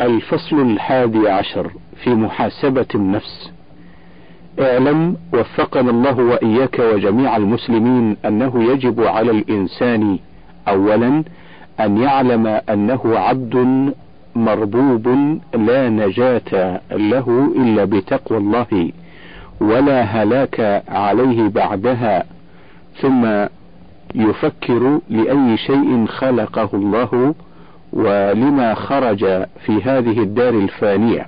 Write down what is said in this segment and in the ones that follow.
الفصل الحادي عشر في محاسبة النفس. اعلم وفقنا الله وإياك وجميع المسلمين أنه يجب على الإنسان أولا أن يعلم أنه عبد مربوب لا نجاة له إلا بتقوى الله ولا هلاك عليه بعدها ثم يفكر لأي شيء خلقه الله ولما خرج في هذه الدار الفانية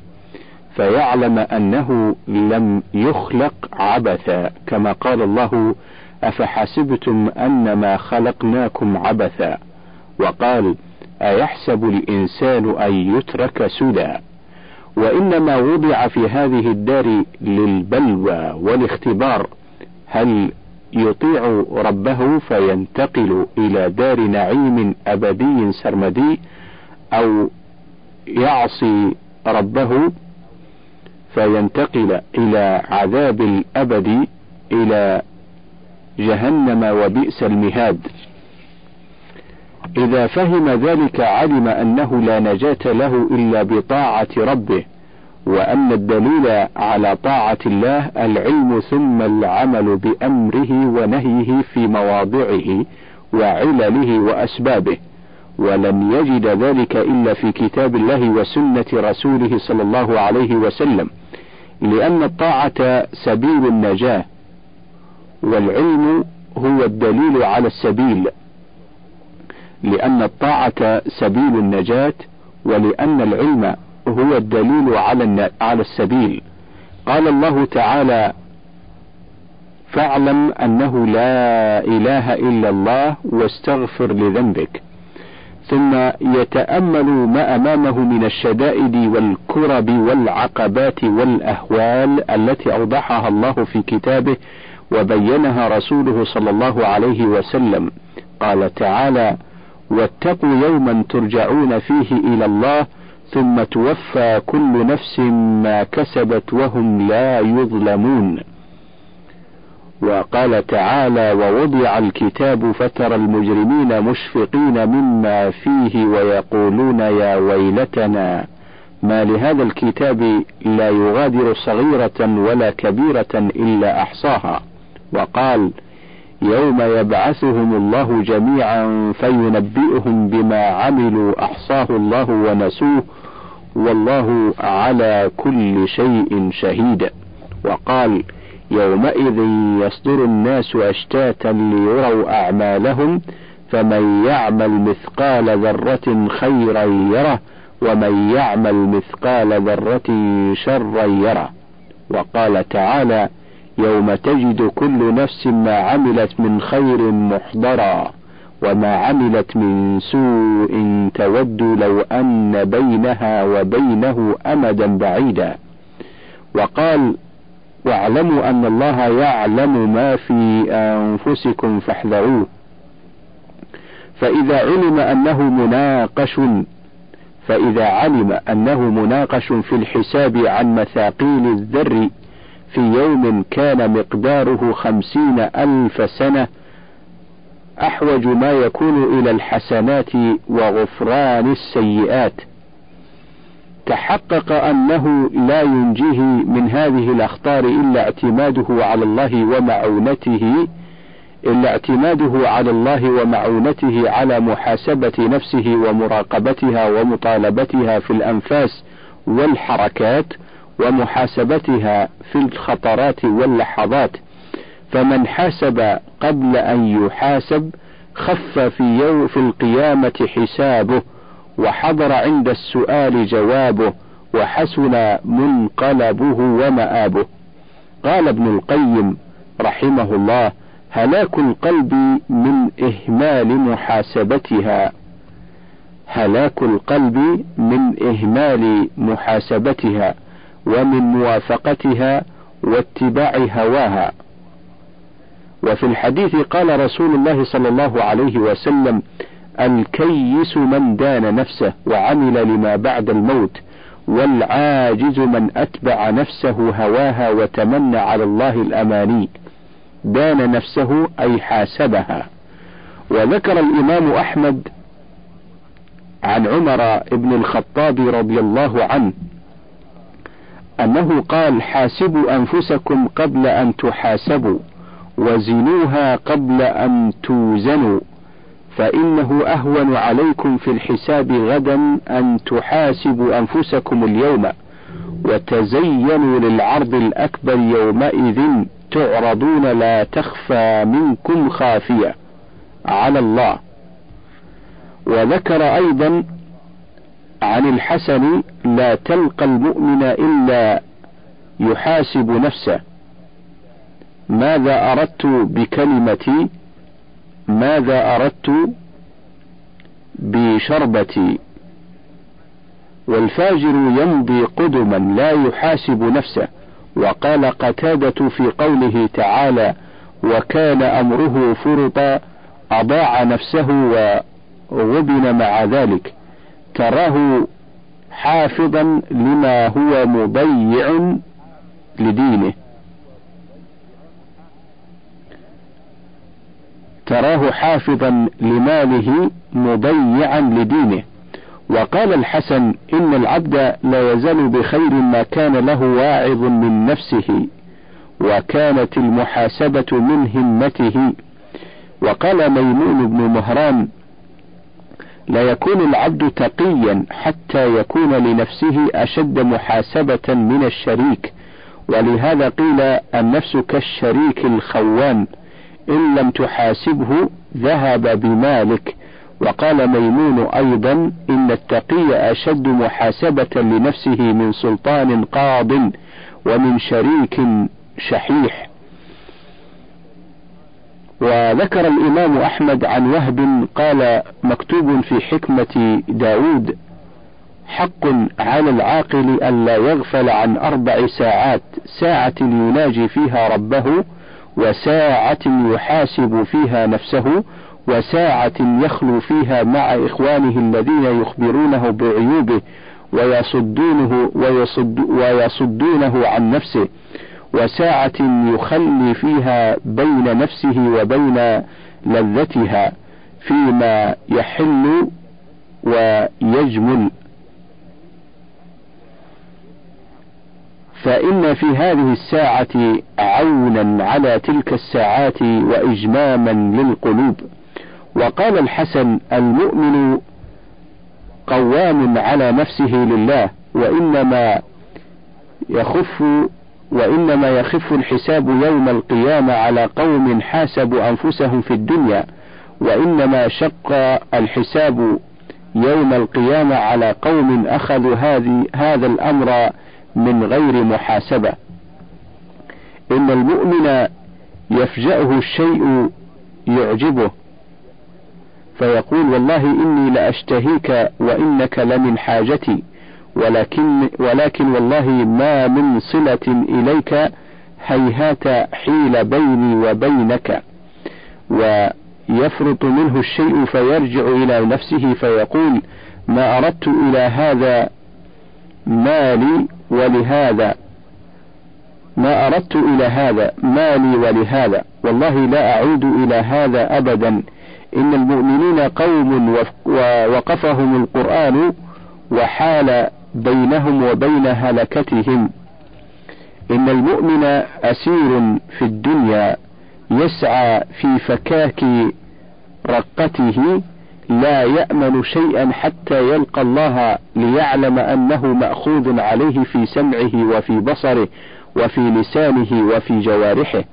فيعلم أنه لم يخلق عبثا. كما قال الله أفحسبتم أنما خلقناكم عبثا؟ وقال أيحسب الإنسان أن يترك سدى؟ وإنما وضع في هذه الدار للبلوى والاختبار. هل يطيع ربه فينتقل إلى دار نعيم أبدي سرمدي؟ أو يعصي ربه فينتقل إلى عذاب الأبد إلى جهنم وبئس المهاد. إذا فهم ذلك علم أنه لا نجاة له إلا بطاعة ربه وأن الدليل على طاعة الله العلم ثم العمل بأمره ونهيه في مواضعه وعلله وأسبابه. ولن يجد ذلك إلا في كتاب الله وسنة رسوله صلى الله عليه وسلم لأن الطاعة سبيل النجاة والعلم هو الدليل على السبيل لأن الطاعة سبيل النجاة ولأن العلم هو الدليل على على السبيل. قال الله تعالى فاعلم أنه لا إله إلا الله واستغفر لذنبك. ثم يتأمل ما أمامه من الشدائد والكرب والعقبات والأهوال التي أوضحها الله في كتابه وبينها رسوله صلى الله عليه وسلم. قال تعالى واتقوا يوما ترجعون فيه إلى الله ثم توفى كل نفس ما كسبت وهم لا يظلمون. وقال تعالى ووضع الكتاب فترى المجرمين مشفقين مما فيه ويقولون يا ويلتنا ما لهذا الكتاب لا يغادر صغيرة ولا كبيرة إلا أحصاها وقال يوم يبعثهم الله جميعا فينبئهم بما عملوا أحصاه الله ونسوه والله على كل شيء شهيد وقال يومئذ يصدر الناس أشتاتا ليروا أعمالهم فمن يعمل مثقال ذرة خيرا يره ومن يعمل مثقال ذرة شرا يره. وقال تعالى يوم تجد كل نفس ما عملت من خير محضرا وما عملت من سوء تود لو أن بينها وبينه أمدا بعيدا. وقال واعلموا أن الله يعلم ما في أنفسكم فاحذروه. فإذا علم أنه مناقش فإذا علم أنه مناقش في الحساب عن مثاقيل الذر في يوم كان مقداره خمسين ألف سنة أحوج ما يكون إلى الحسنات وغفران السيئات. تحقق أنه لا ينجيه من هذه الأخطار إلا اعتماده على الله ومعونته إلا اعتماده على الله ومعونته على محاسبة نفسه ومراقبتها ومطالبتها في الأنفاس والحركات ومحاسبتها في الخطرات واللحظات. فمن حاسب قبل أن يحاسب خف في يوم في القيامة حسابه. وحضر عند السؤال جوابه وحسن منقلبه ومآبه. قال ابن القيم رحمه الله هلاك القلب من إهمال محاسبتها. هلاك القلب من إهمال محاسبتها ومن موافقتها واتباع هواها. وفي الحديث قال رسول الله صلى الله عليه وسلم الكيس من دان نفسه وعمل لما بعد الموت والعاجز من أتبع نفسه هواها وتمنى على الله الأماني. دان نفسه أي حاسبها. وذكر الإمام أحمد عن عمر بن الخطاب رضي الله عنه أنه قال حاسبوا أنفسكم قبل أن تحاسبوا وزنوها قبل أن توزنوا. فإنه أهون عليكم في الحساب غدا أن تحاسبوا أنفسكم اليوم وتزينوا للعرض الأكبر يومئذ تعرضون لا تخفى منكم خافية على الله. وذكر أيضا عن الحسن لا تلقى المؤمن إلا يحاسب نفسه. ماذا أردت بكلمتي؟ ماذا أردت بشربتي؟ والفاجر يمضي قدما لا يحاسب نفسه. وقال قتادة في قوله تعالى وكان أمره فرطا أضاع نفسه وغبن مع ذلك. تراه حافظا لما هو مضيع لدينه. تراه حافظا لماله مضيعا لدينه. وقال الحسن إن العبد لا يزال بخير ما كان له واعظ من نفسه وكانت المحاسبة من همته. وقال ميمون بن مهران لا يكون العبد تقيا حتى يكون لنفسه أشد محاسبة من الشريك. ولهذا قيل النفس كالشريك الخوان. إن لم تحاسبه ذهب بمالك. وقال ميمون أيضا إن التقي أشد محاسبة لنفسه من سلطان قاض ومن شريك شحيح. وذكر الإمام أحمد عن وهب قال مكتوب في حكمة داود حق على العاقل ألا يغفل عن أربع ساعات ساعة يناجي فيها ربه وساعة يحاسب فيها نفسه وساعة يخلو فيها مع إخوانه الذين يخبرونه بعيوبه ويصدونه ويصد ويصدونه عن نفسه. وساعة يخلي فيها بين نفسه وبين لذتها فيما يحل ويجمل. فإن في هذه الساعة عونا على تلك الساعات وإجماما للقلوب. وقال الحسن المؤمن قوام على نفسه لله وإنما يخف وإنما يخف الحساب يوم القيامة على قوم حاسبوا أنفسهم في الدنيا وإنما شق الحساب يوم القيامة على قوم أخذوا هذه هذا الأمر من غير محاسبة. إن المؤمن يفجأه الشيء يعجبه فيقول والله إني لأشتهيك وإنك لمن حاجتي ولكن ولكن والله ما من صلة إليك هيهات حيل بيني وبينك. ويفرط منه الشيء فيرجع إلى نفسه فيقول ما أردت إلى هذا مالي ولهذا ما أردت إلى هذا مالي ولهذا والله لا أعود إلى هذا أبدا. إن المؤمنين قوم ووقفهم القرآن وحال بينهم وبين هلكتهم. إن المؤمن أسير في الدنيا يسعى في فكاك رقته لا يأمن شيئا حتى يلقى الله ليعلم أنه مأخوذ عليه في سمعه وفي بصره وفي لسانه وفي جوارحه.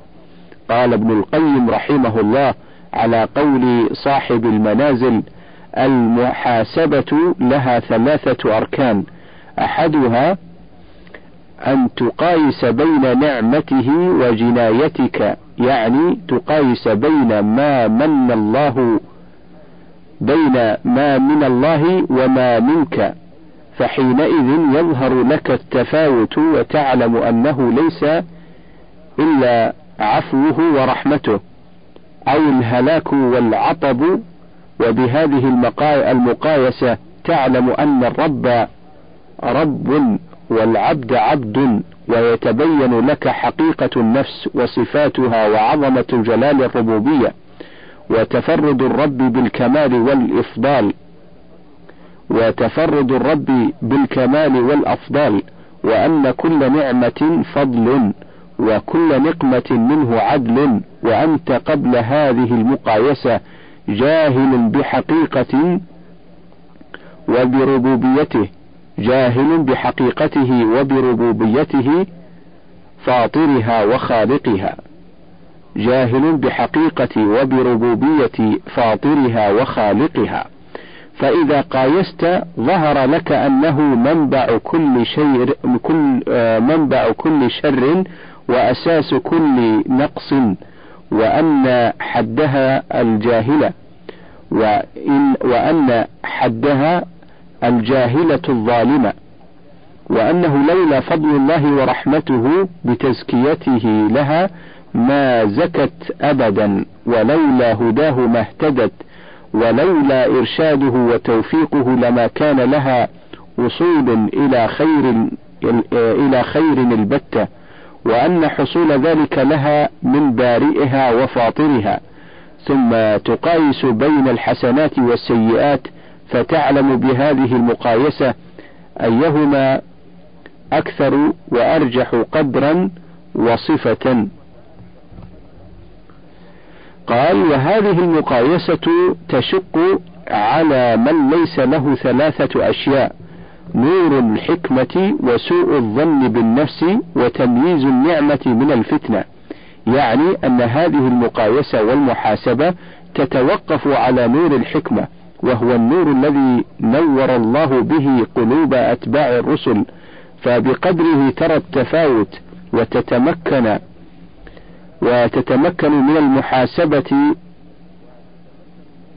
قال ابن القيم رحمه الله على قول صاحب المنازل المحاسبة لها ثلاثة أركان. أحدها أن تقايس بين نعمته وجنايتك يعني تقايس بين ما من الله بين ما من الله وما منك فحينئذ يظهر لك التفاوت وتعلم أنه ليس إلا عفوه ورحمته أو الهلاك والعطب. وبهذه المقايسة تعلم أن الرب رب والعبد عبد ويتبين لك حقيقة النفس وصفاتها وعظمة جلال الربوبية. وتفرد الرب بالكمال والإفضال وتفرد الرب بالكمال والأفضال وأن كل نعمة فضل وكل نقمة منه عدل وأنت قبل هذه المقايسة جاهل بحقيقة وبربوبيته جاهل بحقيقته وبربوبيته فاطرها وخالقها. جاهل بحقيقة وبربوبية فاطرها وخالقها. فإذا قايست ظهر لك أنه منبع كل شيء كل آه، منبع كل شر وأساس كل نقص وأن حدها الجاهلة وإن وأن حدها الجاهلة الظالمة. وأنه لولا فضل الله ورحمته بتزكيته لها ما زكت أبدا ولولا هداه ما اهتدت ولولا إرشاده وتوفيقه لما كان لها وصول إلى خير إلى خير البتة وأن حصول ذلك لها من بارئها وفاطرها. ثم تقايس بين الحسنات والسيئات فتعلم بهذه المقايسة أيهما أكثر وأرجح قدرا وصفة. قال وهذه المقايسة تشق على من ليس له ثلاثة أشياء نور الحكمة وسوء الظن بالنفس وتمييز النعمة من الفتنة. يعني أن هذه المقايسة والمحاسبة تتوقف على نور الحكمة وهو النور الذي نور الله به قلوب أتباع الرسل فبقدره ترى التفاوت وتتمكن وتتمكن من المحاسبة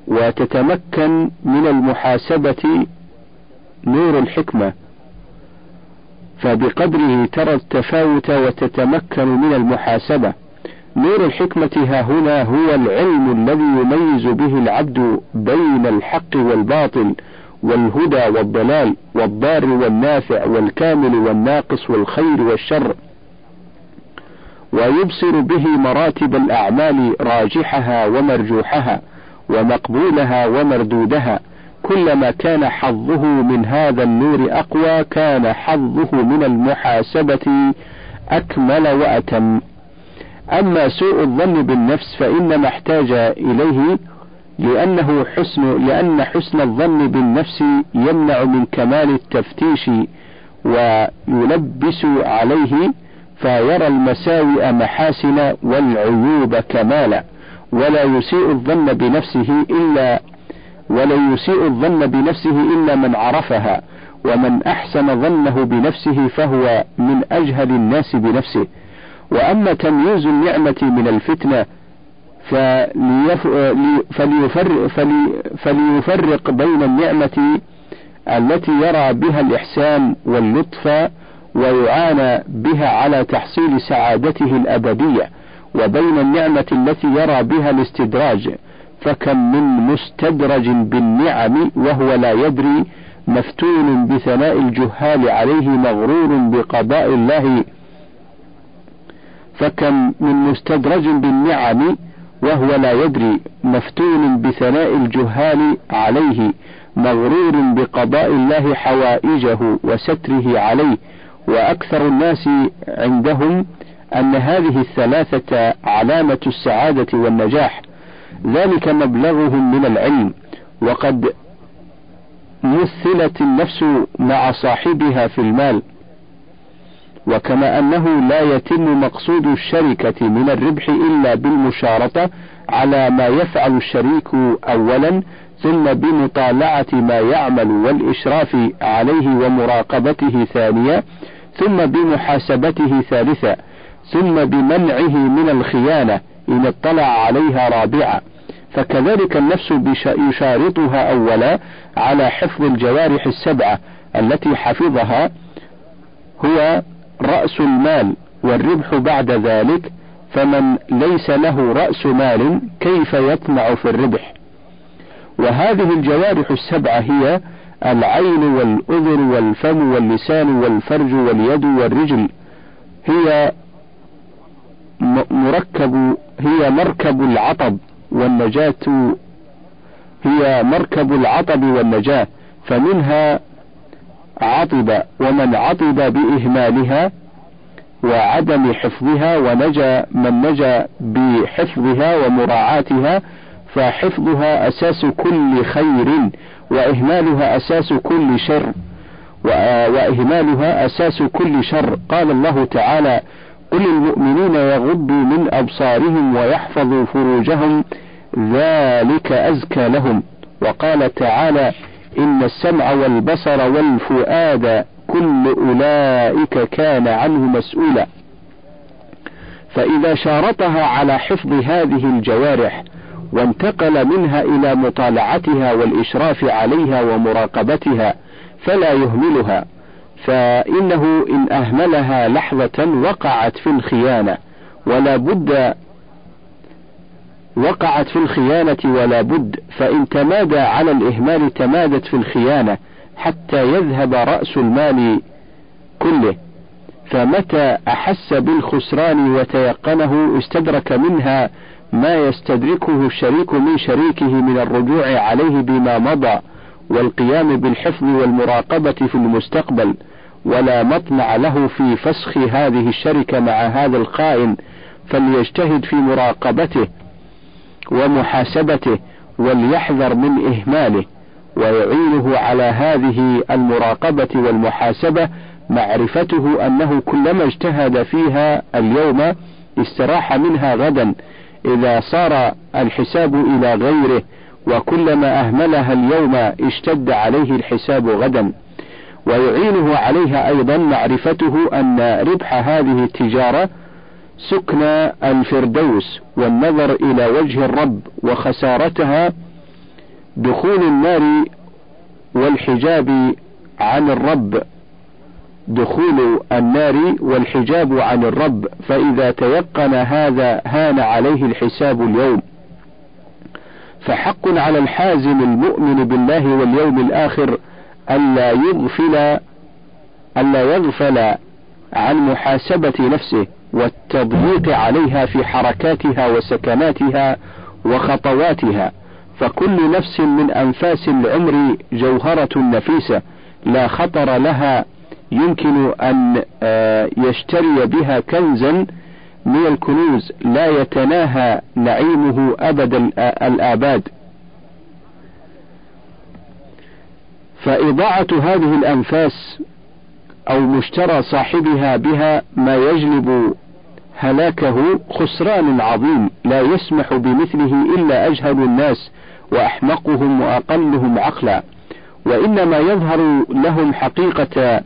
وتتمكن من المحاسبة نور الحكمة. فبقدره ترى التفاوت وتتمكن من المحاسبة. نور الحكمة ها هنا هو العلم الذي يميز به العبد بين الحق والباطل والهدى والضلال والضار والنافع والكامل والناقص والخير والشر. ويبصر به مراتب الأعمال راجحها ومرجوحها ومقبولها ومردودها كلما كان حظه من هذا النور أقوى كان حظه من المحاسبة أكمل وأتم. أما سوء الظن بالنفس فإنما احتاج إليه لأنه حسن لأن حسن الظن بالنفس يمنع من كمال التفتيش ويلبس عليه فيرى المساوئ محاسن والعيوب كمالا ولا يسيء الظن بنفسه إلا ولا يسيء الظن بنفسه إلا من عرفها ومن أحسن ظنه بنفسه فهو من أجهل الناس بنفسه. وأما تمييز النعمة من الفتنة فليف... فليفرق, فلي... فليفرق بين النعمة التي يرى بها الإحسان واللطف ويعانى بها على تحصيل سعادته الأبدية وبين النعمة التي يرى بها الاستدراج فكم من مستدرج بالنعم وهو لا يدري مفتون بثناء الجهال عليه مغرور بقضاء الله. فكم من مستدرج بالنعم وهو لا يدري مفتون بثناء الجهال عليه مغرور بقضاء الله حوائجه وستره عليه. وأكثر الناس عندهم أن هذه الثلاثة علامة السعادة والنجاح. ذلك مبلغهم من العلم وقد مثلت النفس مع صاحبها في المال. وكما أنه لا يتم مقصود الشركة من الربح إلا بالمشارطة على ما يفعل الشريك أولا ثم بمطالعة ما يعمل والإشراف عليه ومراقبته ثانيا. ثم بمحاسبته ثالثا ثم بمنعه من الخيانة إن اطلع عليها رابعا. فكذلك النفس يشارطها أولا على حفظ الجوارح السبعة التي حفظها هو رأس المال والربح بعد ذلك فمن ليس له رأس مال كيف يطمع في الربح؟ وهذه الجوارح السبعة هي العين والأذن والفم واللسان والفرج واليد والرجل. هي مركب هي مركب العطب والنجاة. هي مركب العطب والنجاة. فمنها عطب ومن عطب بإهمالها وعدم حفظها ونجا من نجا بحفظها ومراعاتها فحفظها أساس كل خير. وإهمالها أساس كل شر وإهمالها أساس كل شر. قال الله تعالى قل المؤمنين يغضوا من أبصارهم ويحفظوا فروجهم ذلك أزكى لهم. وقال تعالى إن السمع والبصر والفؤاد كل أولئك كان عنه مسؤولا. فإذا شارطها على حفظ هذه الجوارح وانتقل منها إلى مطالعتها والإشراف عليها ومراقبتها فلا يهملها فإنه إن أهملها لحظة وقعت في الخيانة ولا بد وقعت في الخيانة ولا بد فإن تمادى على الإهمال تمادت في الخيانة حتى يذهب رأس المال كله فمتى أحس بالخسران وتيقنه استدرك منها ما يستدركه الشريك من شريكه من الرجوع عليه بما مضى والقيام بالحفظ والمراقبة في المستقبل ولا مطمع له في فسخ هذه الشركة مع هذا الخائن فليجتهد في مراقبته ومحاسبته وليحذر من إهماله ويعينه على هذه المراقبة والمحاسبة معرفته أنه كلما اجتهد فيها اليوم استراح منها غدا إذا صار الحساب إلى غيره وكلما أهملها اليوم اشتد عليه الحساب غدا. ويعينه عليها أيضا معرفته أن ربح هذه التجارة سكن الفردوس والنظر إلى وجه الرب وخسارتها دخول النار والحجاب عن الرب. دخول النار والحجاب عن الرب فإذا تيقن هذا هان عليه الحساب اليوم. فحق على الحازم المؤمن بالله واليوم الآخر ألا يغفل ألا يغفل عن محاسبة نفسه والتضييق عليها في حركاتها وسكناتها وخطواتها. فكل نفس من أنفاس العمر جوهرة نفيسة لا خطر لها يمكن أن آه، يشتري بها كنزا من الكنوز لا يتناهى نعيمه أبد الآباد. فإضاعة هذه الأنفاس أو مشترى صاحبها بها ما يجلب هلاكه خسران عظيم لا يسمح بمثله إلا أجهل الناس وأحمقهم وأقلهم عقلا. وإنما يظهر لهم حقيقة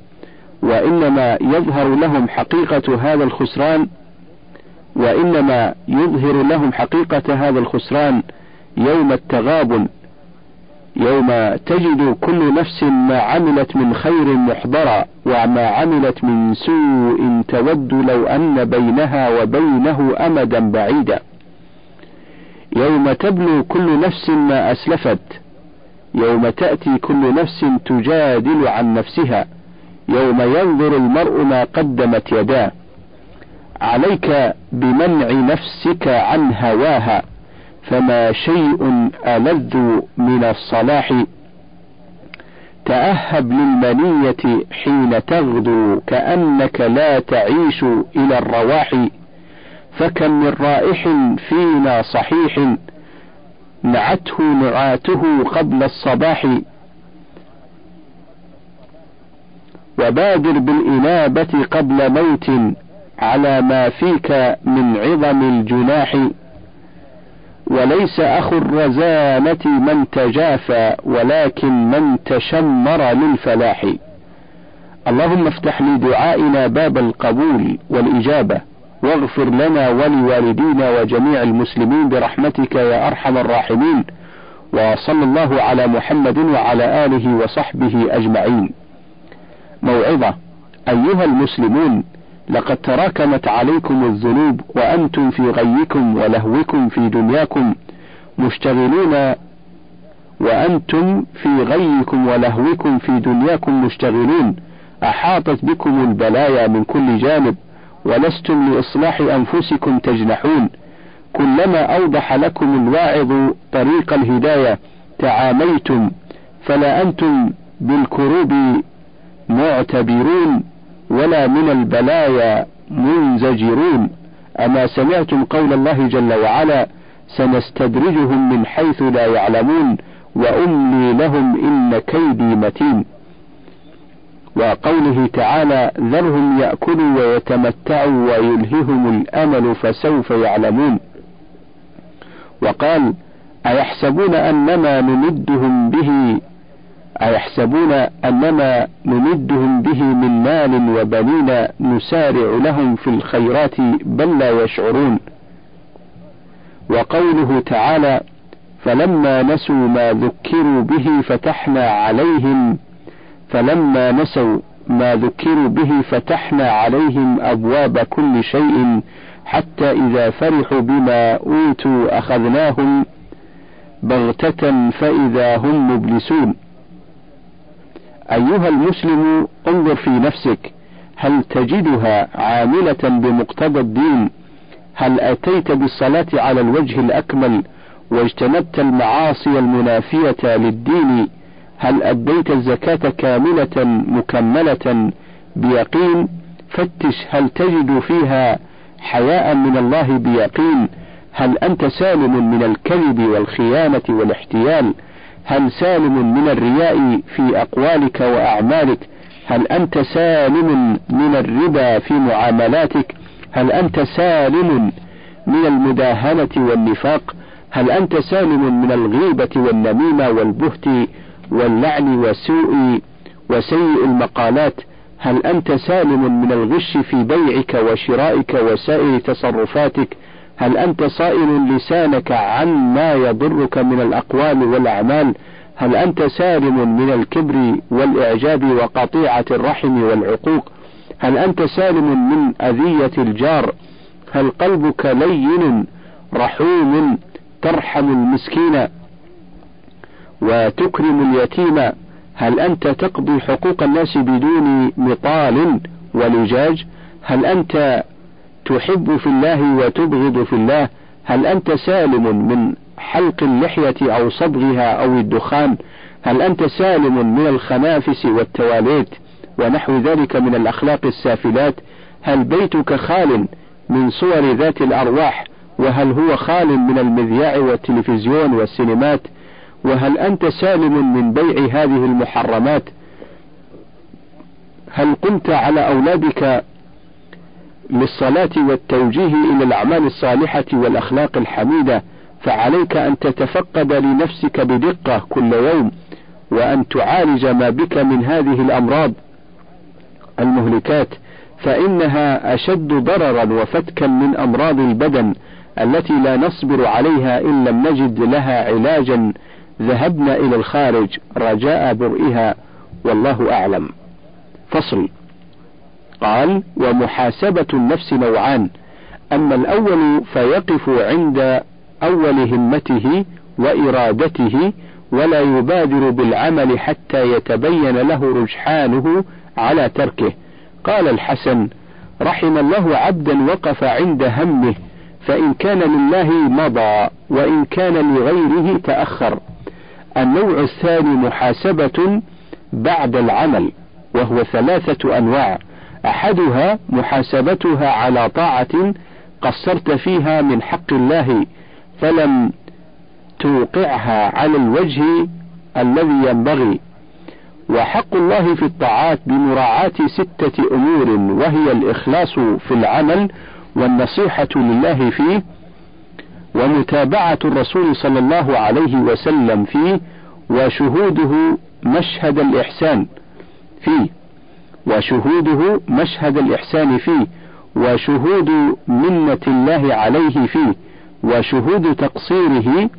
وإنما يظهر لهم حقيقة هذا الخسران وإنما يظهر لهم حقيقة هذا الخسران يوم التغابن يوم تجد كل نفس ما عملت من خير محضرا وما عملت من سوء تود لو أن بينها وبينه أمدا بعيدا. يوم تبلو كل نفس ما أسلفت يوم تأتي كل نفس تجادل عن نفسها. يوم ينظر المرء ما قدمت يداه. عليك بمنع نفسك عن هواها فما شيء ألذ من الصلاح. تأهب للمنية حين تغدو كأنك لا تعيش إلى الرواح. فكم من رائح فينا صحيح نعته نعاته قبل الصباح. وبادر بالإنابة قبل موت على ما فيك من عظم الجناح. وليس أخو الرزانة من تجافى ولكن من تشمر للفلاح. اللهم افتح لدعائنا باب القبول والإجابة واغفر لنا ولوالدينا وجميع المسلمين برحمتك يا أرحم الراحمين. وصلى الله على محمد وعلى آله وصحبه أجمعين. موعظة. أيها المسلمون لقد تراكمت عليكم الذنوب وأنتم في غيكم ولهوكم في دنياكم مشتغلون وأنتم في غيكم ولهوكم في دنياكم مشتغلون. أحاطت بكم البلايا من كل جانب ولستم لإصلاح أنفسكم تجنحون. كلما أوضح لكم الواعظ طريق الهداية تعاميتم فلا أنتم بالكروب معتبرون ولا من البلايا منزجرون. أما سمعتم قول الله جل وعلا سنستدرجهم من حيث لا يعلمون وأملي لهم إن كيدي متين. وقوله تعالى ذرهم يأكلوا ويتمتعوا ويلههم الأمل فسوف يعلمون. وقال أيحسبون أنما نمدهم به أيحسبون أنما نمدهم به من مال وبنين نسارع لهم في الخيرات بل لا يشعرون. وقوله تعالى فلما نسوا ما ذكروا به فتحنا عليهم فلما نسوا ما ذكروا به فتحنا عليهم أبواب كل شيء حتى إذا فرحوا بما أوتوا أخذناهم بغتة فإذا هم مبلسون. أيها المسلم انظر في نفسك هل تجدها عاملة بمقتضى الدين؟ هل أتيت بالصلاة على الوجه الأكمل واجتنبت المعاصي المنافية للدين؟ هل أديت الزكاة كاملة مكملة بيقين؟ فتش هل تجد فيها حياء من الله بيقين؟ هل أنت سالم من الكذب والخيانة والاحتيال؟ هل سالم من الرياء في أقوالك وأعمالك؟ هل أنت سالم من الربا في معاملاتك؟ هل أنت سالم من المداهنة والنفاق؟ هل أنت سالم من الغيبة والنميمة والبهت واللعن وسوء وسيء المقالات؟ هل أنت سالم من الغش في بيعك وشرائك وسائر تصرفاتك؟ هل أنت صائل لسانك عن ما يضرك من الأقوال والأعمال؟ هل أنت سالم من الكبر والإعجاب وقطيعة الرحم والعقوق؟ هل أنت سالم من أذية الجار؟ هل قلبك لين رحوم ترحم المسكين وتكرم اليتيم؟ هل أنت تقضي حقوق الناس بدون مطال ولجاج؟ هل أنت تحب في الله وتبغض في الله هل أنت سالم من حلق اللحية أو صبغها أو الدخان؟ هل أنت سالم من الخنافس والتواليت ونحو ذلك من الأخلاق السافلات؟ هل بيتك خال من صور ذات الأرواح؟ وهل هو خال من المذياع والتلفزيون والسينمات؟ وهل أنت سالم من بيع هذه المحرمات؟ هل قمت على أولادك للصلاة والتوجيه إلى الأعمال الصالحة والأخلاق الحميدة فعليك أن تتفقد لنفسك بدقة كل يوم وأن تعالج ما بك من هذه الأمراض المهلكات فإنها أشد ضررا وفتكا من أمراض البدن التي لا نصبر عليها إن لم نجد لها علاجا ذهبنا إلى الخارج رجاء برئها والله أعلم. فصل قال ومحاسبة النفس نوعان. أما الأول فيقف عند أول همته وإرادته ولا يبادر بالعمل حتى يتبين له رجحانه على تركه. قال الحسن رحم الله عبدا وقف عند همه فإن كان لله مضى وإن كان لغيره تأخر. النوع الثاني محاسبة بعد العمل وهو ثلاثة أنواع. أحدها محاسبتها على طاعة قصرت فيها من حق الله فلم توقعها على الوجه الذي ينبغي. وحق الله في الطاعات بمراعاة ستة أمور وهي الإخلاص في العمل والنصيحة لله فيه ومتابعة الرسول صلى الله عليه وسلم فيه وشهوده مشهد الإحسان فيه. وشهوده مشهد الإحسان فيه وشهود منة الله عليه فيه وشهود تقصيره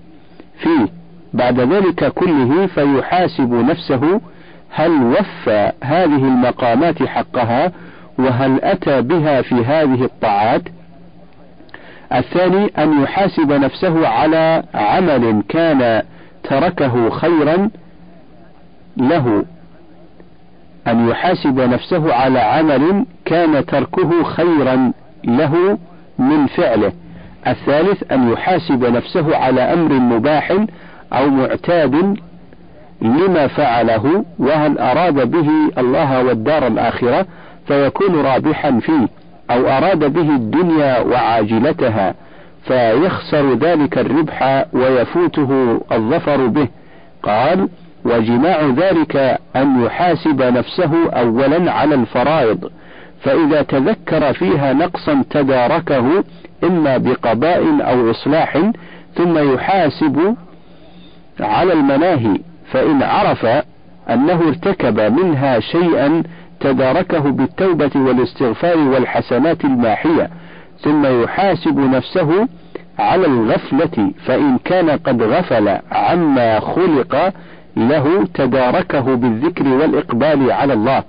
فيه. بعد ذلك كله فيحاسب نفسه هل وفى هذه المقامات حقها وهل أتى بها في هذه الطاعات؟ الثاني أن يحاسب نفسه على عمل كان تركه خيرا له. أن يحاسب نفسه على عمل كان تركه خيرا له من فعله. الثالث أن يحاسب نفسه على أمر مباح أو معتاد لما فعله وهل أراد به الله والدار الآخرة فيكون رابحا فيه أو أراد به الدنيا وعاجلتها فيخسر ذلك الربح ويفوته الظفر به. قال وجماع ذلك أن يحاسب نفسه أولا على الفرائض فإذا تذكر فيها نقصا تداركه إما بقضاء أو إصلاح ثم يحاسب على المناهي فإن عرف أنه ارتكب منها شيئا تداركه بالتوبة والاستغفار والحسنات الماحية ثم يحاسب نفسه على الغفلة فإن كان قد غفل عما خلق له تداركه بالذكر والإقبال على الله.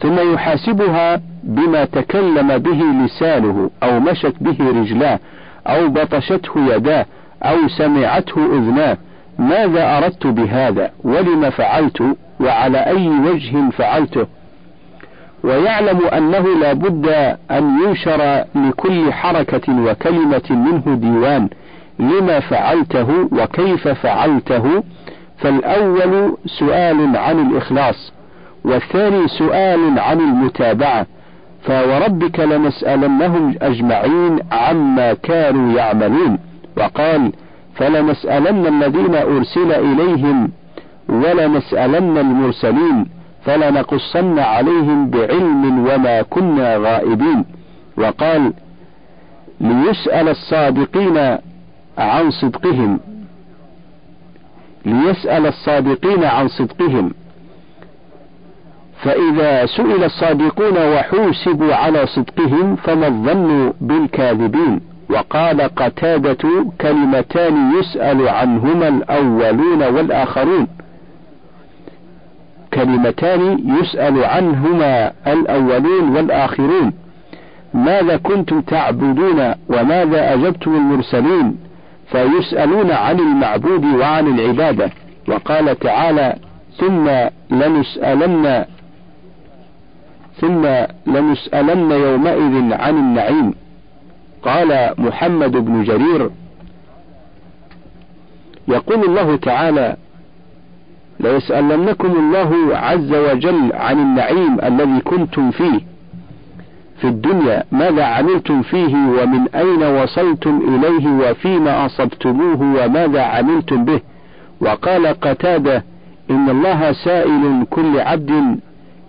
ثم يحاسبها بما تكلم به لسانه أو مشت به رجلاه أو بطشته يداه أو سمعته أذناه. ماذا أردت بهذا؟ ولم فعلت؟ وعلى أي وجه فعلته؟ ويعلم أنه لا بد أن ينشر لكل حركة وكلمة منه ديوان. لما فعلته وكيف فعلته؟ فالأول سؤال عن الإخلاص والثاني سؤال عن المتابعة. فوربك لنسألنهم أجمعين عما كانوا يعملون. وقال فلنسألن الذين أرسل إليهم ولنسألن المرسلين فلنقصن عليهم بعلم وما كنا غائبين. وقال ليسأل الصادقين عن صدقهم ليسأل الصادقين عن صدقهم. فإذا سئل الصادقون وحوسبوا على صدقهم فما الظن بالكاذبين؟ وقال قتادة كلمتان يسأل عنهما الأولون والآخرون. كلمتان يسأل عنهما الأولون والآخرون. ماذا كنتم تعبدون وماذا أجبتم المرسلين؟ فيسألون عن المعبود وعن العبادة. وقال تعالى ثم لنسألن ثم لنسألن يومئذ عن النعيم. قال محمد بن جرير يقول الله تعالى ليسألنكم الله عز وجل عن النعيم الذي كنتم فيه. في الدنيا ماذا عملتم فيه ومن أين وصلتم إليه وفيما أصبتموه وماذا عملتم به؟ وقال قتادة إن الله سائل كل عبد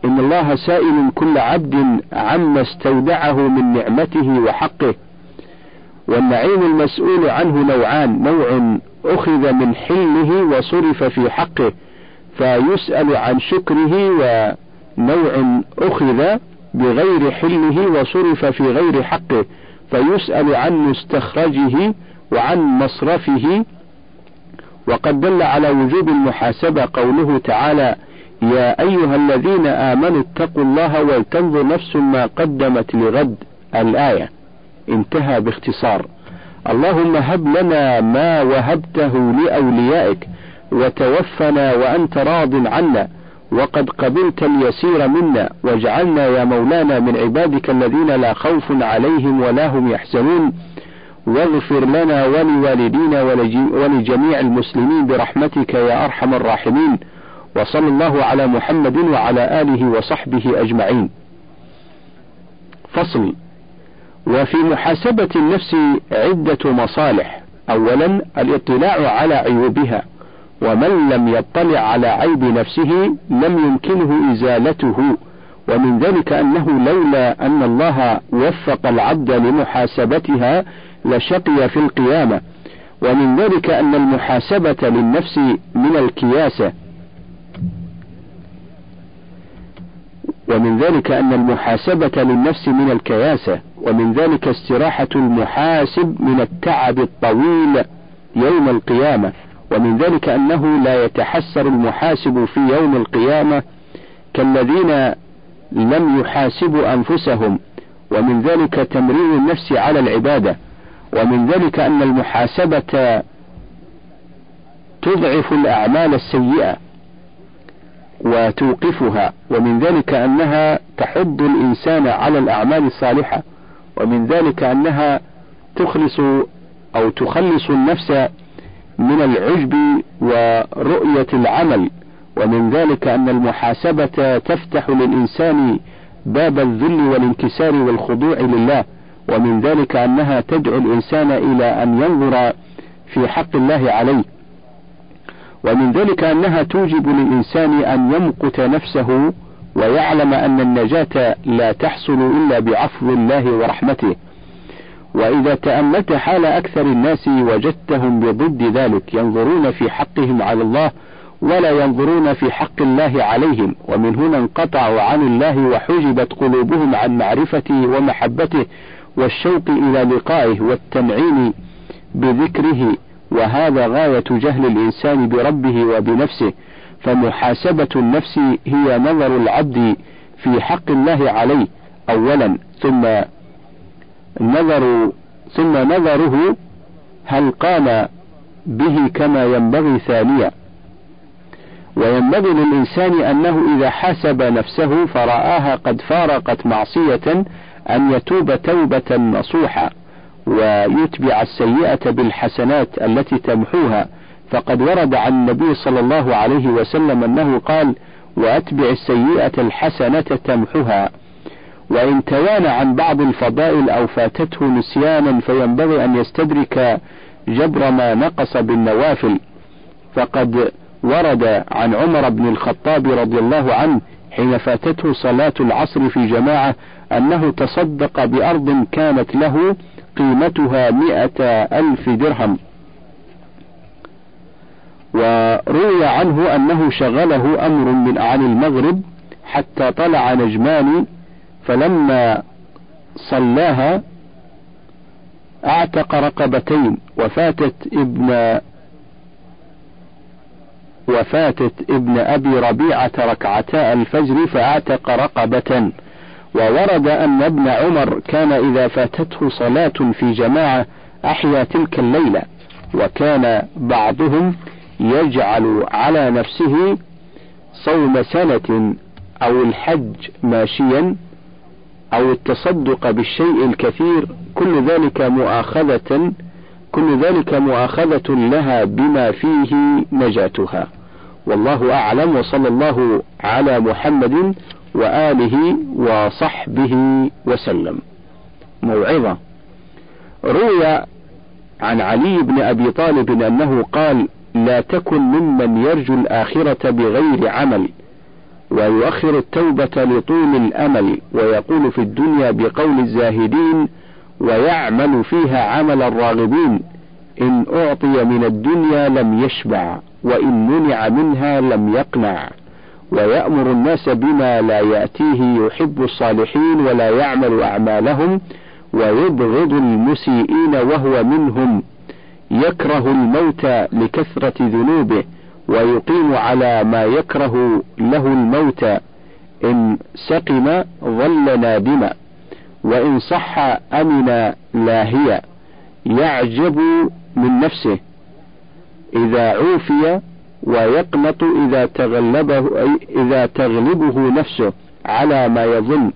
إن الله سائل كل عبد عما استودعه من نعمته وحقه. والنعيم المسؤول عنه نوعان نوع أخذ من حله وصرف في حقه فيسأل عن شكره ونوع أخذ بغير حله وصرف في غير حقه فيسأل عن مستخرجه وعن مصرفه. وقد دل على وجوب المحاسبة قوله تعالى يا أيها الذين آمنوا اتقوا الله ولتنظر نفس ما قدمت لغد. الآية انتهى باختصار. اللهم هب لنا ما وهبته لأوليائك وتوفنا وأنت راض عنا. وقد قبلت اليسير منا واجعلنا يا مولانا من عبادك الذين لا خوف عليهم ولا هم يحزنون. واغفر لنا ولوالدينا ولجميع المسلمين برحمتك يا أرحم الراحمين. وصلى الله على محمد وعلى آله وصحبه أجمعين. فصل. وفي محاسبة النفس عدة مصالح. أولا الاطلاع على عيوبها. ومن لم يطلع على عيب نفسه لم يمكنه إزالته. ومن ذلك أنه لولا أن الله وفق العبد لمحاسبتها لشقي في القيامة. ومن ذلك أن المحاسبة للنفس من الكياسة ومن ذلك أن المحاسبة للنفس من الكياسة ومن ذلك استراحة المحاسب من التعب الطويل يوم القيامة. ومن ذلك أنه لا يتحسر المحاسب في يوم القيامة كالذين لم يحاسبوا أنفسهم ومن ذلك تمرين النفس على العبادة ومن ذلك أن المحاسبة تضعف الأعمال السيئة وتوقفها ومن ذلك أنها تحض الإنسان على الأعمال الصالحة ومن ذلك أنها تخلص أو تخلص النفس من العجب ورؤية العمل ومن ذلك أن المحاسبة تفتح للإنسان باب الذل والانكسار والخضوع لله ومن ذلك أنها تدعو الإنسان إلى أن ينظر في حق الله عليه. ومن ذلك أنها توجب للإنسان أن يمقت نفسه ويعلم أن النجاة لا تحصل إلا بعفو الله ورحمته. وإذا تأملت حال أكثر الناس وجدتهم بضد ذلك ينظرون في حقهم على الله ولا ينظرون في حق الله عليهم. ومن هنا انقطعوا عن الله وحجبت قلوبهم عن معرفته ومحبته والشوق إلى لقائه والتنعيم بذكره. وهذا غاية جهل الإنسان بربه وبنفسه. فمحاسبة النفس هي نظر العبد في حق الله عليه أولا ثم نظر ثم نظره هل قام به كما ينبغي ثانيا. وينبغي للإنسان أنه إذا حاسب نفسه فرآها قد فارقت معصية أن يتوب توبة نصوحة ويتبع السيئة بالحسنات التي تمحوها. فقد ورد عن النبي صلى الله عليه وسلم أنه قال وأتبع السيئة الحسنة تمحها وإن توانى عن بعض الفضائل أو فاتته نسيانا فينبغي أن يستدرك جبر ما نقص بالنوافل. فقد ورد عن عمر بن الخطاب رضي الله عنه حين فاتته صلاة العصر في جماعة أنه تصدق بأرض كانت له قيمتها مئة ألف درهم. وروي عنه أنه شغله أمر من عن المغرب حتى طلع نجمان فلما صلاها أعتق رقبتين وفاتت ابن وفاتت ابن أبي ربيعة ركعتا الفجر فأعتق رقبة. وورد أن ابن عمر كان إذا فاتته صلاة في جماعة أحيا تلك الليلة وكان بعضهم يجعل على نفسه صوم سنة أو الحج ماشيا أو التصدق بالشيء الكثير كل ذلك مؤاخذة كل ذلك مؤاخذة لها بما فيه نجاتها. والله أعلم وصلى الله على محمد وآله وصحبه وسلم. موعظة. روي عن علي بن أبي طالب أنه قال لا تكن ممن يرجو الآخرة بغير عمل. ويؤخر التوبة لطول الأمل ويقول في الدنيا بقول الزاهدين ويعمل فيها عمل الراغبين إن أعطي من الدنيا لم يشبع وإن منع منها لم يقنع. ويأمر الناس بما لا يأتيه يحب الصالحين ولا يعمل أعمالهم ويبغض المسيئين وهو منهم. يكره الموت لكثرة ذنوبه ويقيم على ما يكره له الموت. إن سقم ظل نادما وإن صح أمن لاهيا. يعجب من نفسه. إذا عوفي ويقنط إذا تغلبه إذا تغلبه نفسه على ما يظن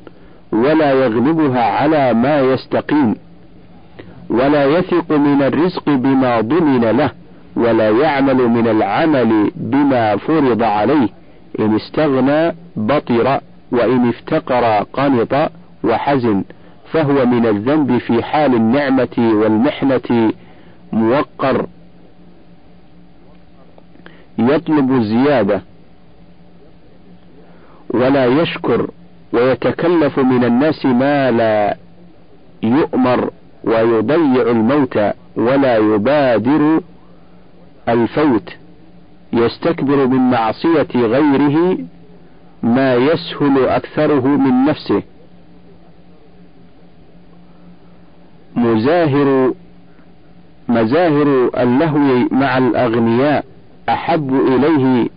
ولا يغلبها على ما يستقيم. ولا يثق من الرزق بما ضمن له. ولا يعمل من العمل بما فرض عليه. إن استغنى بطر وإن افتقر قنط وحزن فهو من الذنب في حال النعمة والمحنة. موقر. يطلب الزيادة. ولا يشكر. ويتكلف من الناس ما لا يؤمر. ويضيع الموت. ولا يبادر الفوت يستكبر من معصية غيره ما يسهل أكثره من نفسه. مزاهر مزاهر اللهو مع الأغنياء أحب إليه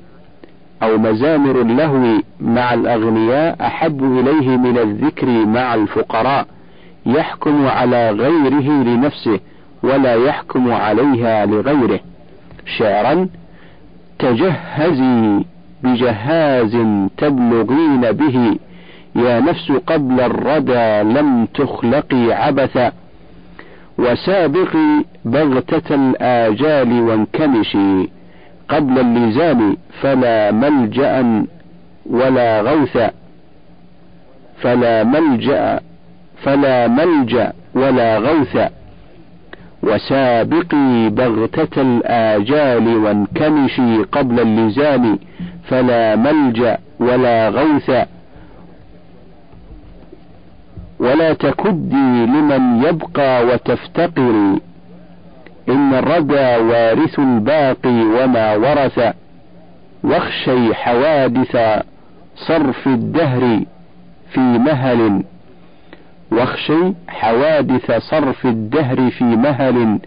أو مزامر اللهو مع الأغنياء أحب إليه من الذكر مع الفقراء يحكم على غيره لنفسه ولا يحكم عليها لغيره. شعرا تجهزي بجهاز تبلغين به. يا نفس قبل الردى لم تخلقي عبثا. وسابقي بغتة الآجال وانكمشي. قبل اللزام فلا ملجأ ولا غوث. فلا ملجأ فلا ملجأ ولا غوث. وسابقي بغتة الآجال وانكمشي قبل اللزام فلا ملجأ ولا غوث ولا تكدي لمن يبقى وتفتقري إن الردى وارث الباقي وما ورث واخشي حوادث صرف الدهر في مهل. واخشي حوادث صرف الدهر في مهل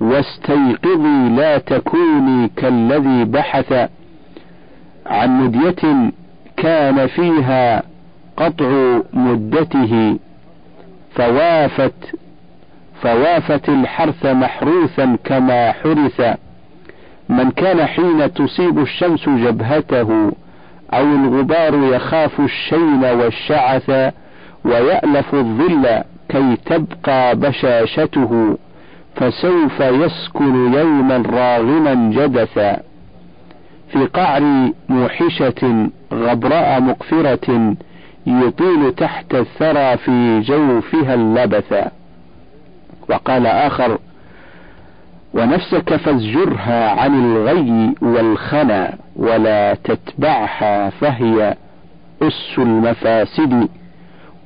واستيقظي لا تكوني كالذي بحث عن مدية كان فيها قطع مدته فوافت فوافت الحرث محروثا كما حرث. من كان حين تصيب الشمس جبهته أو الغبار يخاف الشين والشعث ويألف الظل كي تبقى بشاشته فسوف يسكن يوما راغما جدثا. في قعر موحشة غبراء مقفرة يطيل تحت الثرى في جوفها اللبثا. وقال آخر ونفسك فازجرها عن الغي والخنا ولا تتبعها فهي أس المفاسد.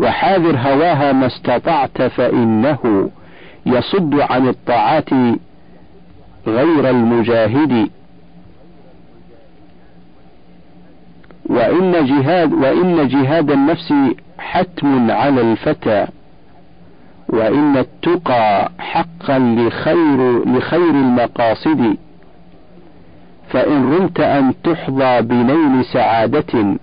وحاذر هواها ما استطعت فإنه يصد عن الطاعات غير المجاهد. وإن جهاد وإن جهاد النفس حتم على الفتى. وإن التقى حقا لخير لخير المقاصد. فإن رمت أن تحظى بنيل سعادة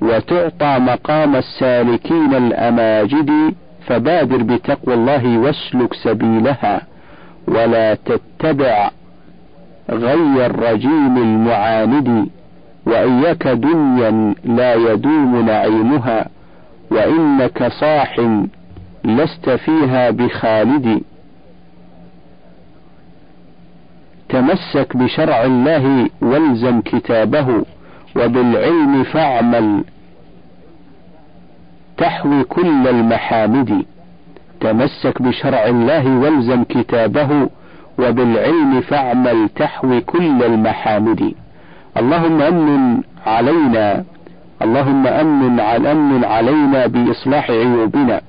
وتعطى مقام السالكين الأماجد فبادر بتقوى الله واسلك سبيلها ولا تتبع غي الرجيم المعاند وإياك دنيا لا يدوم نعيمها وإنك صاح لست فيها بخالد. تمسك بشرع الله والزم كتابه. وبالعلم فاعمل. تحوي كل المحامد. تمسك بشرع الله والزم كتابه. وبالعلم فاعمل تحوي كل المحامد. اللهم أمن علينا. اللهم أمن على أمن علينا بإصلاح عيوبنا.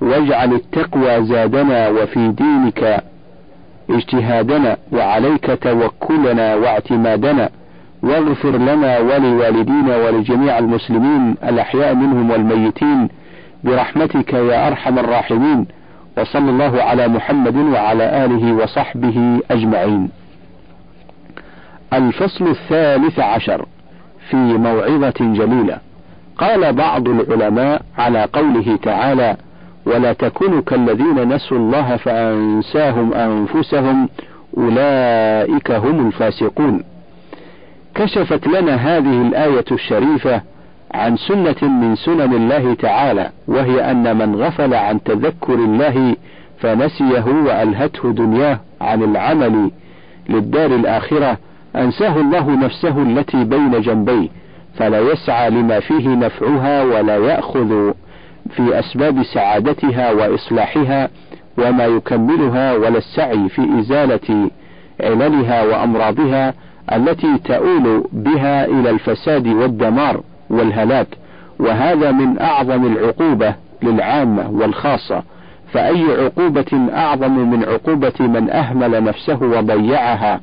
واجعل التقوى زادنا وفي دينك. اجتهادنا وعليك توكلنا واعتمادنا. واغفر لنا ولوالدينا ولجميع المسلمين الأحياء منهم والميتين برحمتك يا أرحم الراحمين وصلى الله على محمد وعلى آله وصحبه أجمعين. الفصل الثالث عشر في موعظة جميلة. قال بعض العلماء على قوله تعالى: ولا تكونوا كالذين نسوا الله فأنساهم أنفسهم أولئك هم الفاسقون. كشفت لنا هذه الآية الشريفة عن سنة من سنن الله تعالى وهي أن من غفل عن تذكر الله فنسيه وألهته دنياه عن العمل للدار الآخرة أنساه الله نفسه التي بين جنبيه فلا يسعى لما فيه نفعها ولا يأخذ في أسباب سعادتها وإصلاحها وما يكملها ولا السعي في إزالة عللها وأمراضها التي تؤول بها إلى الفساد والدمار والهلاك وهذا من أعظم العقوبة للعامة والخاصة. فأي عقوبة أعظم من عقوبة من أهمل نفسه وضيعها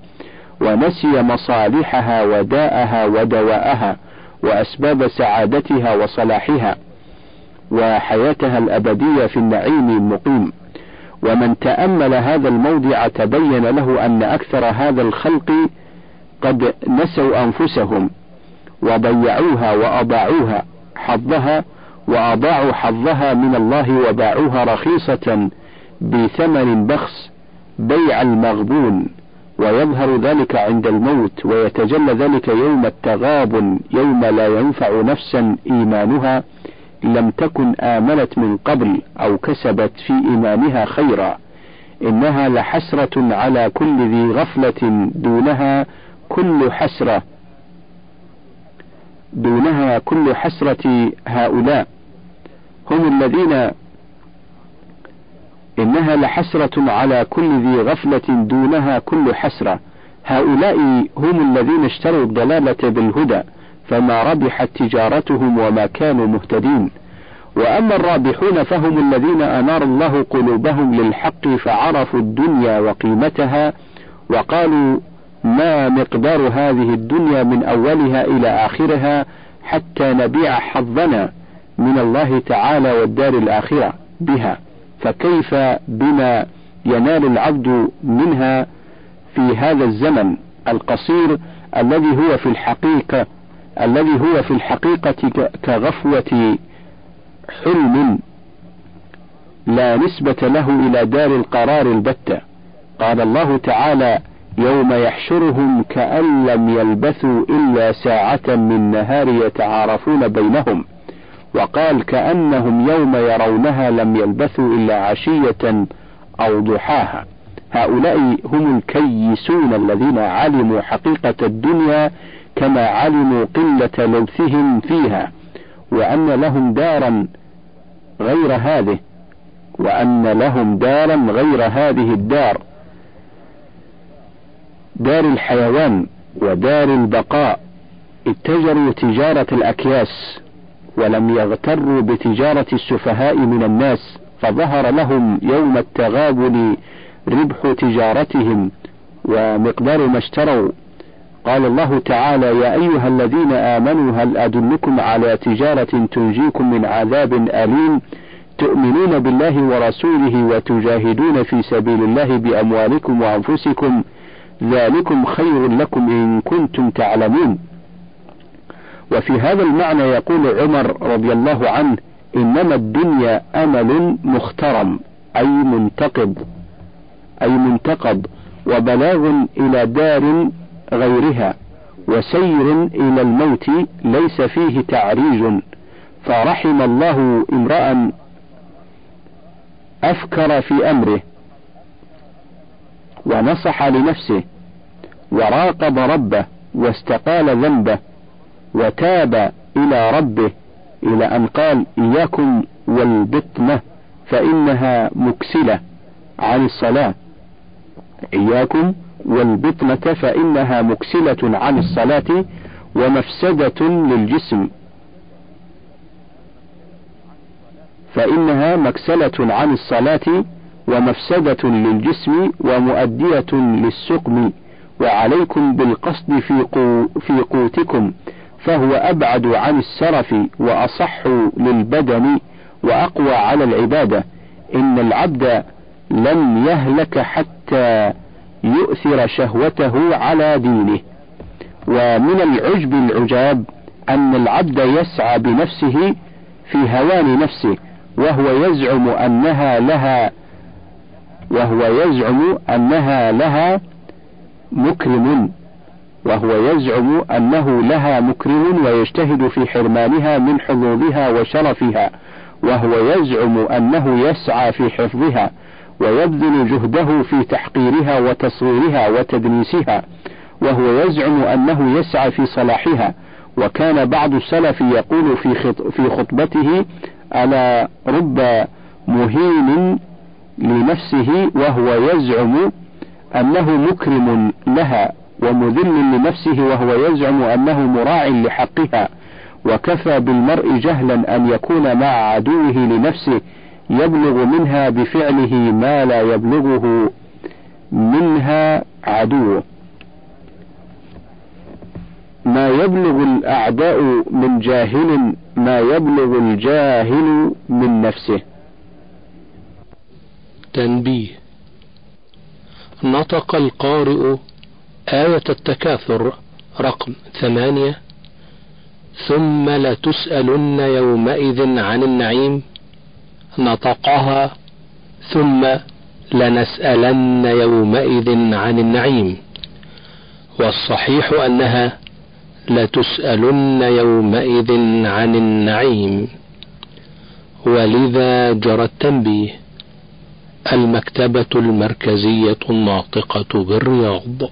ونسي مصالحها وداءها ودواءها وأسباب سعادتها وصلاحها وحياتها الأبدية في النعيم المقيم. ومن تأمل هذا الموضع تبين له أن أكثر هذا الخلق قد نسوا أنفسهم وضيعوها وأضاعوها حظها وأضاعوا حظها من الله وباعوها رخيصة بثمن بخس بيع المغبون ويظهر ذلك عند الموت ويتجلى ذلك يوم التغابن يوم لا ينفع نفسا إيمانها لم تكن آمنت من قبل أو كسبت في إيمانها خيرا إنها لحسرة على كل ذي غفلة دونها كل حسرة. دونها كل حسرة هؤلاء. هم الذين إنها لحسرة على كل ذي غفلة دونها كل حسرة. هؤلاء هم الذين اشتروا الضلالة بالهدى فما ربحت تجارتهم وما كانوا مهتدين. وأما الرابحون فهم الذين أنار الله قلوبهم للحق فعرفوا الدنيا وقيمتها وقالوا ما مقدار هذه الدنيا من أولها إلى آخرها حتى نبيع حظنا من الله تعالى والدار الآخرة بها. فكيف بما ينال العبد منها في هذا الزمن القصير الذي هو في الحقيقة الذي هو في الحقيقة كغفوة حلم لا نسبة له إلى دار القرار البتة. قال الله تعالى يوم يحشرهم كأن لم يلبثوا إلا ساعة من نهار يتعارفون بينهم وقال كأنهم يوم يرونها لم يلبثوا إلا عشية أو ضحاها. هؤلاء هم الكيسون الذين علموا حقيقة الدنيا كما علموا قلة لبثهم فيها وأن لهم دارا غير هذه وأن لهم دارا غير هذه الدار. دار الحيوان ودار البقاء اتجروا تجارة الأكياس ولم يغتروا بتجارة السفهاء من الناس فظهر لهم يوم التغابن ربح تجارتهم ومقدار ما اشتروا. قال الله تعالى يا أيها الذين آمنوا هل أدلكم على تجارة تنجيكم من عذاب أليم؟ تؤمنون بالله ورسوله وتجاهدون في سبيل الله بأموالكم وأنفسكم ذلكم خير لكم إن كنتم تعلمون. وفي هذا المعنى يقول عمر رضي الله عنه إنما الدنيا أمل مخترم أي منتقض أي منتقض وبلاغ إلى دار غيرها وسير إلى الموت ليس فيه تعريج. فرحم الله امرأ أفكر في أمره ونصح لنفسه. وراقب ربه واستقال ذنبه وتاب إلى ربه إلى أن قال إياكم والبطنة فإنها مكسلة عن الصلاة. إياكم والبطنة فإنها مكسلة عن الصلاة ومفسدة للجسم. فإنها مكسلة عن الصلاة ومفسدة للجسم ومؤدية للسقم. وعليكم بالقصد في, قو في قوتكم فهو أبعد عن السرف وأصح للبدن وأقوى على العبادة. إن العبد لم يهلك حتى يؤثر شهوته على دينه. ومن العجب العجاب أن العبد يسعى بنفسه في هوان نفسه وهو يزعم أنها لها وهو يزعم أنها لها مكرم وهو يزعم أنه لها مكرم ويجتهد في حرمانها من حظوظها وشرفها وهو يزعم أنه يسعى في حفظها ويبذل جهده في تحقيرها وتصغيرها وتدنيسها وهو يزعم أنه يسعى في صلاحها وكان بعض السلف يقول في في خطبته ألا رب مهين لنفسه وهو يزعم أنه مكرم لها ومذل لنفسه وهو يزعم أنه مراع لحقها وكفى بالمرء جهلا أن يكون مع عدوه لنفسه يبلغ منها بفعله ما لا يبلغه منها عدوه. ما يبلغ الأعداء من جاهل ما يبلغ الجاهل من نفسه. تنبيه. نطق القارئ آية التكاثر رقم ثمانية. ثم لتسألن يومئذ عن النعيم نطقها. ثم لنسألن يومئذ عن النعيم. والصحيح أنها لتسألن يومئذ عن النعيم. ولذا جرى التنبيه. المكتبة المركزية الناطقة بالرياض.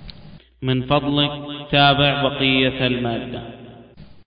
من فضلك تابع بقية المادة.